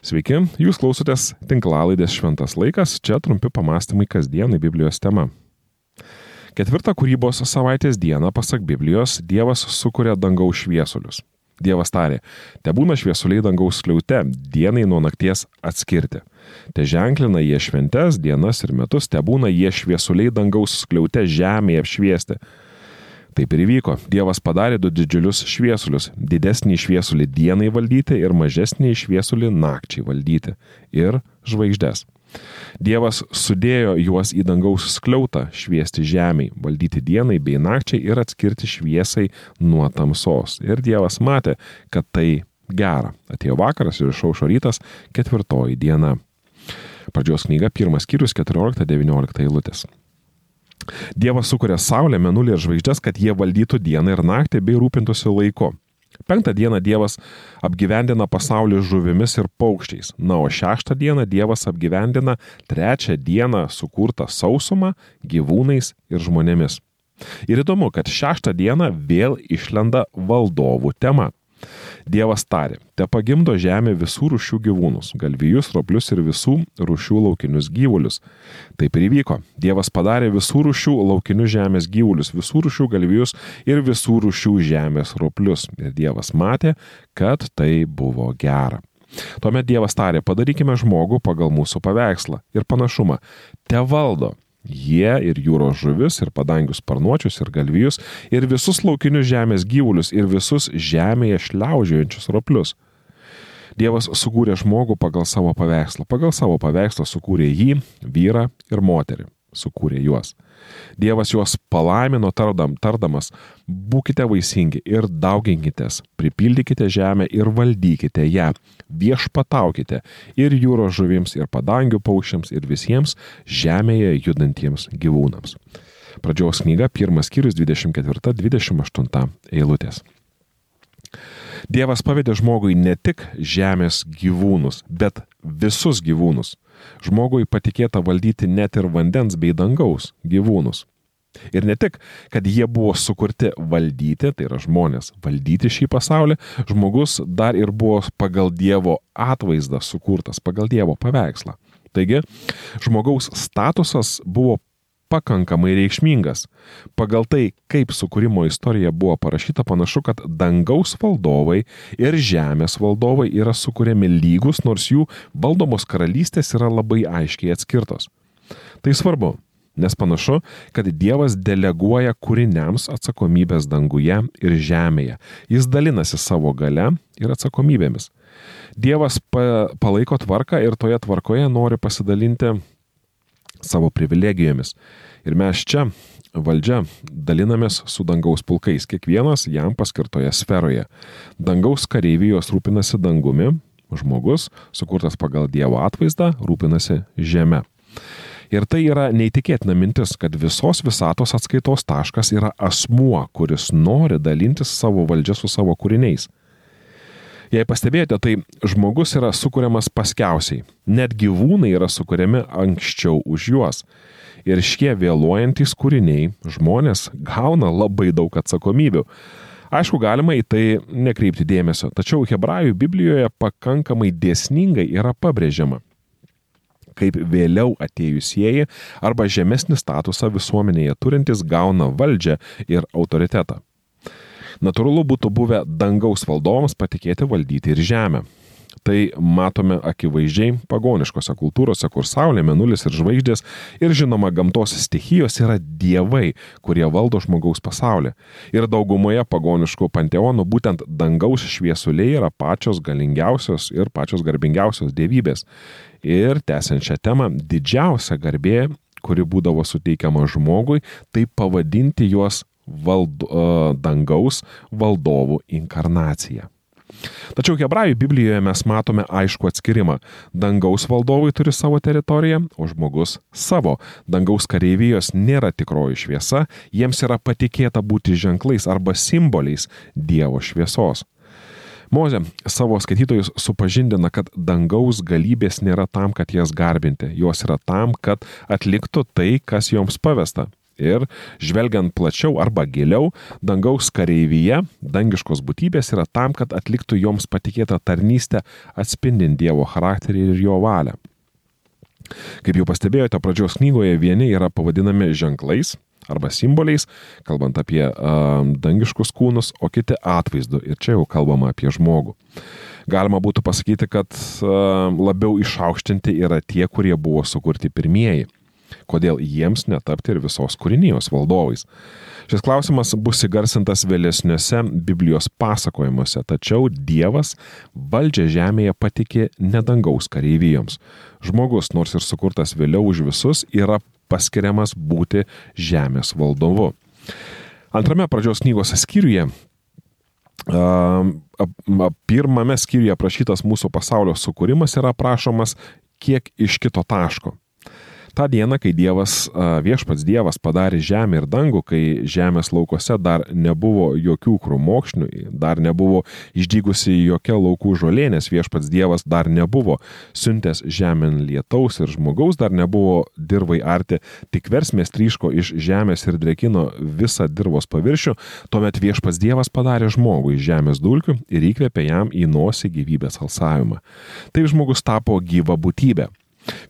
Sveiki, jūs klausotės tinklalaidės Šventas laikas, čia trumpi pamastymai kasdienai Biblijos tema. Ketvirtą kūrybos savaitės dieną, pasak Biblijos, Dievas sukuria dangaus šviesulius. Dievas tarė, te būna šviesuliai dangaus kliaute, dienai nuo nakties atskirti. Te ženklina jie šventes, dienas ir metus, te būna jie šviesuliai dangaus kliaute žemėje apšviesti Taip ir įvyko. Dievas padarė du didžiulius šviesulius - didesnį šviesulį dienai valdyti ir mažesnį šviesulį nakčiai valdyti - ir žvaigždės. Dievas sudėjo juos į dangaus skliautą šviesti žemiai, valdyti dienai bei nakčiai ir atskirti šviesai nuo tamsos. Ir Dievas matė, kad tai gera. Atėjo vakaras ir išaušo rytas ketvirtoji diena. Pradžios knyga, pirmas skyrius, 14-19 eilutės. Dievas sukuria Saulę, Menulį ir žvaigždės, kad jie valdytų dieną ir naktį bei rūpintųsi laiku. Penktą dieną Dievas apgyvendina pasaulį žuvimis ir paukščiais. Na, o šeštą dieną Dievas apgyvendina trečią dieną sukurtą sausumą, gyvūnais ir žmonėmis. Ir įdomu, kad šeštą dieną vėl išlenda valdovų tema. Dievas tarė, te pagimdo žemė visų rušių gyvūnus - galvijus, roplius ir visų rušių laukinius gyvulius. Taip ir įvyko. Dievas padarė visų rušių laukinius žemės gyvulius, visų rušių galvijus ir visų rušių žemės roplius. Ir Dievas matė, kad tai buvo gera. Tuomet Dievas tarė, padarykime žmogų pagal mūsų paveikslą ir panašumą. Te valdo Jie ir jūros žuvis, ir padangių sparnuočius, ir galvijus, ir visus laukinius žemės gyvulius, ir visus žemėje šliaužiojančius roplius. Dievas sukūrė žmogų pagal savo paveikslą. Pagal savo paveikslą sukūrė jį, vyrą ir moterį. Sukūrė juos. Dievas juos palaimino tardam, tardamas, būkite vaisingi ir dauginkitės, pripildykite žemę ir valdykite ją, viešpataukite ir jūros žuvims, ir padangių paukščiams, ir visiems žemėje judantiems gyvūnams. Pradžios knyga, pirmas skyrius 24-28 eilutės. Dievas pavedė žmogui ne tik žemės gyvūnus, bet visus gyvūnus. Žmogui patikėta valdyti net ir vandens bei dangaus gyvūnus. Ir ne tik, kad jie buvo sukurti valdyti, tai yra žmonės valdyti šį pasaulį, žmogus dar ir buvo pagal Dievo atvaizdą sukurtas, pagal Dievo paveikslą. Taigi, žmogaus statusas buvo pakankamai reikšmingas. Pagal tai, kaip sukūrimo istorija buvo parašyta, panašu, kad dangaus valdovai ir žemės valdovai yra sukūrėmi lygus, nors jų valdomos karalystės yra labai aiškiai atskirtos. Tai svarbu, nes panašu, kad Dievas deleguoja kūriniams atsakomybės danguje ir žemėje. Jis dalinasi savo gale ir atsakomybėmis. Dievas pa palaiko tvarką ir toje tvarkoje nori pasidalinti savo privilegijomis. Ir mes čia, valdžia, dalinamės su dangaus pulkais, kiekvienas jam paskirtoje sferoje. Dangaus kareivijos rūpinasi dangumi, žmogus, sukurtas pagal Dievo atvaizdą, rūpinasi žeme. Ir tai yra neįtikėtina mintis, kad visos visatos atskaitos taškas yra asmuo, kuris nori dalintis savo valdžią su savo kūriniais. Jei pastebėjote, tai žmogus yra sukūriamas paskiausiai. Net gyvūnai yra sukūriami anksčiau už juos. Ir šie vėluojantys kūriniai žmonės gauna labai daug atsakomybių. Aišku, galima į tai nekreipti dėmesio, tačiau hebrajų Biblijoje pakankamai dėsningai yra pabrėžiama, kaip vėliau atėjusieji arba žemesnį statusą visuomenėje turintys gauna valdžią ir autoritetą. Natūralu būtų buvę dangaus valdovams patikėti valdyti ir žemę. Tai matome akivaizdžiai pagoniškose kultūrose, kur Saulė, Menulis ir žvaigždės ir žinoma gamtos stichijos yra dievai, kurie valdo žmogaus pasaulį. Ir daugumoje pagoniškų panteonų būtent dangaus šviesuliai yra pačios galingiausios ir pačios garbingiausios dievybės. Ir tęsiant šią temą, didžiausia garbė kuri būdavo suteikiama žmogui, tai pavadinti juos valdo, dangaus valdovų inkarnacija. Tačiau hebrajų Biblijoje mes matome aišku atskirimą. Dangaus valdovai turi savo teritoriją, o žmogus savo. Dangaus kareivijos nėra tikroji šviesa, jiems yra patikėta būti ženklais arba simboliais Dievo šviesos. Moze savo skaitytojus supažindina, kad dangaus galybės nėra tam, kad jas garbinti, jos yra tam, kad atliktų tai, kas joms pavesta Ir žvelgiant plačiau arba giliau, dangaus kareivyje, dangiškos būtybės yra tam, kad atliktų joms patikėtą tarnystę atspindint Dievo charakterį ir jo valią. Kaip jau pastebėjote, pradžios knygoje vieni yra pavadinami ženklais arba simboliais, kalbant apie uh, dangiškus kūnus, o kiti atvaizdu. Ir čia jau kalbama apie žmogų. Galima būtų pasakyti, kad labiau išaukštinti yra tie, kurie buvo sukurti pirmieji kodėl jiems netapti ir visos kūrinijos valdovais. Šis klausimas bus įgarsintas vėlesniuose Biblijos pasakojimuose, tačiau Dievas valdžią žemėje patikė nedangaus kareivijoms. Žmogus, nors ir sukurtas vėliau už visus, yra paskiriamas būti žemės valdovu. Antrame pradžios knygos skyriuje pirmame skyriuje aprašytas mūsų pasaulio sukūrimas yra aprašomas kiek iš kito taško. Ta diena, kai Dievas, viešpats Dievas padarė žemę ir dangų, kai žemės laukose dar nebuvo jokių krūmokšnių, dar nebuvo išdygusi jokia laukų žolė, nes viešpats Dievas dar nebuvo siuntęs žemėn lietaus ir žmogaus dar nebuvo dirvai arti, tik versmės tryško iš žemės ir drekino visą dirvos paviršių, tuomet viešpats Dievas padarė žmogų iš žemės dulkių ir įkvėpė jam į nosį gyvybės alsavimą. Taip žmogus tapo gyva būtybė.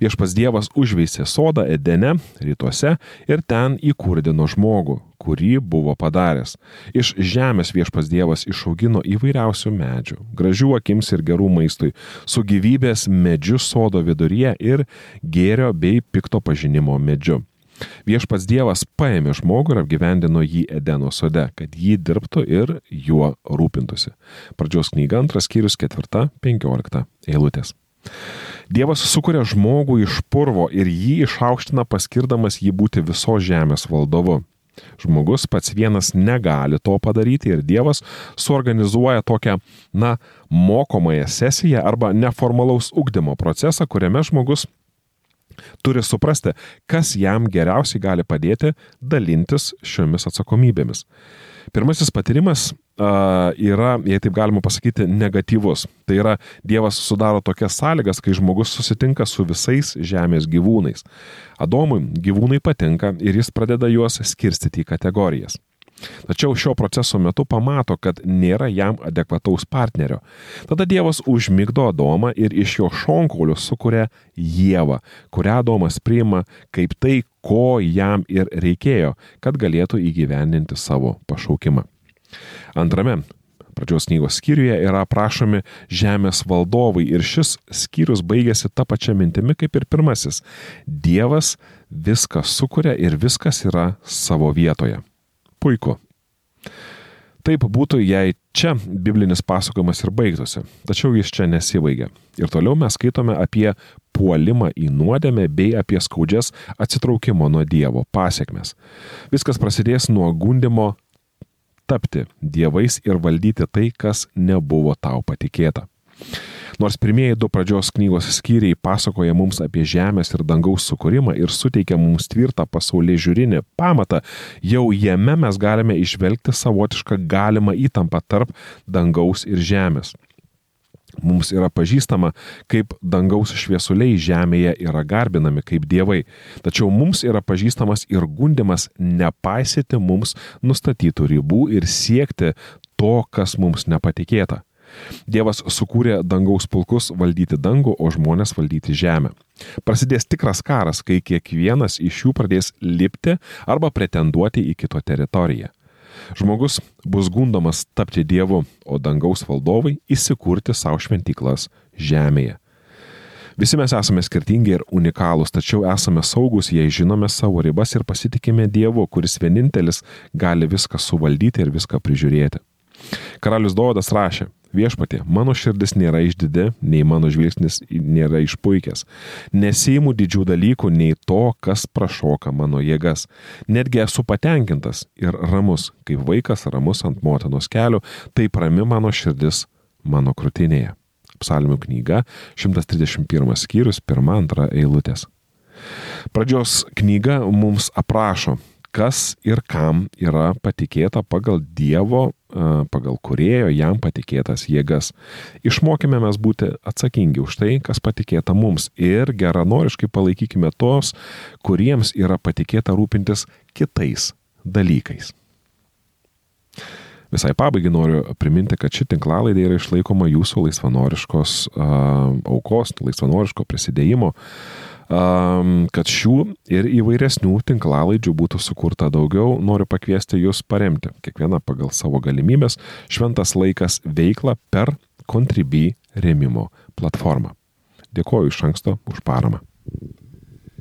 Viešpas Dievas užveisė sodą Edene rytuose ir ten įkurdino žmogų, kurį buvo padaręs. Iš žemės viešpas Dievas išaugino įvairiausių medžių, gražių akims ir gerų maistui, su gyvybės medžiu sodo viduryje ir gėrio bei pikto pažinimo medžiu. Viešpats Dievas paėmė žmogų ir apgyvendino jį Edeno sode, kad jį dirbtų ir juo rūpintųsi. Pradžios knyga antras skyrius ketvirta, penkiolikta eilutės. Dievas sukuria žmogų iš purvo ir jį išaukština paskirdamas jį būti visos žemės valdovu. Žmogus pats vienas negali to padaryti ir Dievas suorganizuoja tokią, na, mokomąją sesiją arba neformalaus ugdymo procesą, kuriame žmogus turi suprasti, kas jam geriausiai gali padėti dalintis šiomis atsakomybėmis. Pirmasis patyrimas yra, jei taip galima pasakyti, negatyvus. Tai yra, Dievas sudaro tokias sąlygas, kai žmogus susitinka su visais žemės gyvūnais. Adomui gyvūnai patinka ir jis pradeda juos skirstyti į kategorijas. Tačiau šio proceso metu pamato, kad nėra jam adekvataus partnerio. Tada Dievas užmigdo Adomą ir iš jo šonkaulių sukuria Jėvą, kurią Adomas priima kaip tai, ko jam ir reikėjo, kad galėtų įgyvendinti savo pašaukimą. Antrame pradžios knygos skyriuje yra aprašomi žemės valdovai ir šis skyrius baigėsi tą pačią mintimį kaip ir pirmasis. Dievas viską sukuria ir viskas yra savo vietoje. Puiku. Taip būtų, jei čia biblinis pasakojimas ir baigtųsi, tačiau jis čia nesibaigia. Ir toliau mes skaitome apie puolimą į nuodėmę bei apie skaudžias atsitraukimo nuo Dievo pasiekmes. Viskas prasidės nuo gundimo tapti dievais ir valdyti tai, kas nebuvo tau patikėta. Nors pirmieji du pradžios knygos skyriai pasakoja mums apie žemės ir dangaus sukūrimą ir suteikia mums tvirtą pasaulyje žiūrinį pamatą, jau jame mes galime išvelgti savotišką galimą įtampą tarp dangaus ir žemės. Mums yra pažįstama, kaip dangaus šviesuliai žemėje yra garbinami kaip dievai, tačiau mums yra pažįstamas ir gundimas nepaisyti mums nustatytų ribų ir siekti to, kas mums nepatikėta. Dievas sukūrė dangaus pulkus valdyti dangų, o žmonės valdyti žemę. Prasidės tikras karas, kai kiekvienas iš jų pradės lipti arba pretenduoti į kito teritoriją. Žmogus bus gundomas tapti Dievu, o dangaus valdovai įsikurti savo šventyklas žemėje. Visi mes esame skirtingi ir unikalūs, tačiau esame saugus, jei žinome savo ribas ir pasitikime Dievu, kuris vienintelis gali viską suvaldyti ir viską prižiūrėti. Karalius Dovydas rašė, viešpatė, mano širdis nėra išdidi, nei mano žvilgsnis nėra išpuikęs. Neseimu didžių dalykų, nei to, kas prašoka mano jėgas. Netgi esu patenkintas ir ramus, kaip vaikas ramus ant motinos kelių, taip rami mano širdis mano krūtinėje. Psalmių knyga, 131 skyrius, 1-2 eilutės. Pradžios knyga mums aprašo, kas ir kam yra patikėta pagal Dievo, pagal kurėjo jam patikėtas jėgas. Išmokime mes būti atsakingi už tai, kas patikėta mums ir geranoriškai palaikykime tos, kuriems yra patikėta rūpintis kitais dalykais. Visai pabaigai noriu priminti, kad ši tinklalaidė yra išlaikoma jūsų laisvanoriškos uh, aukos, laisvanoriško prisidėjimo uh, kad šių ir įvairesnių tinklalaidžių būtų sukurta daugiau, noriu pakviesti jūs paremti kiekvieną pagal savo galimybės šventas laikas veiklą per Contribui remimo platformą. Dėkoju iš anksto už paramą.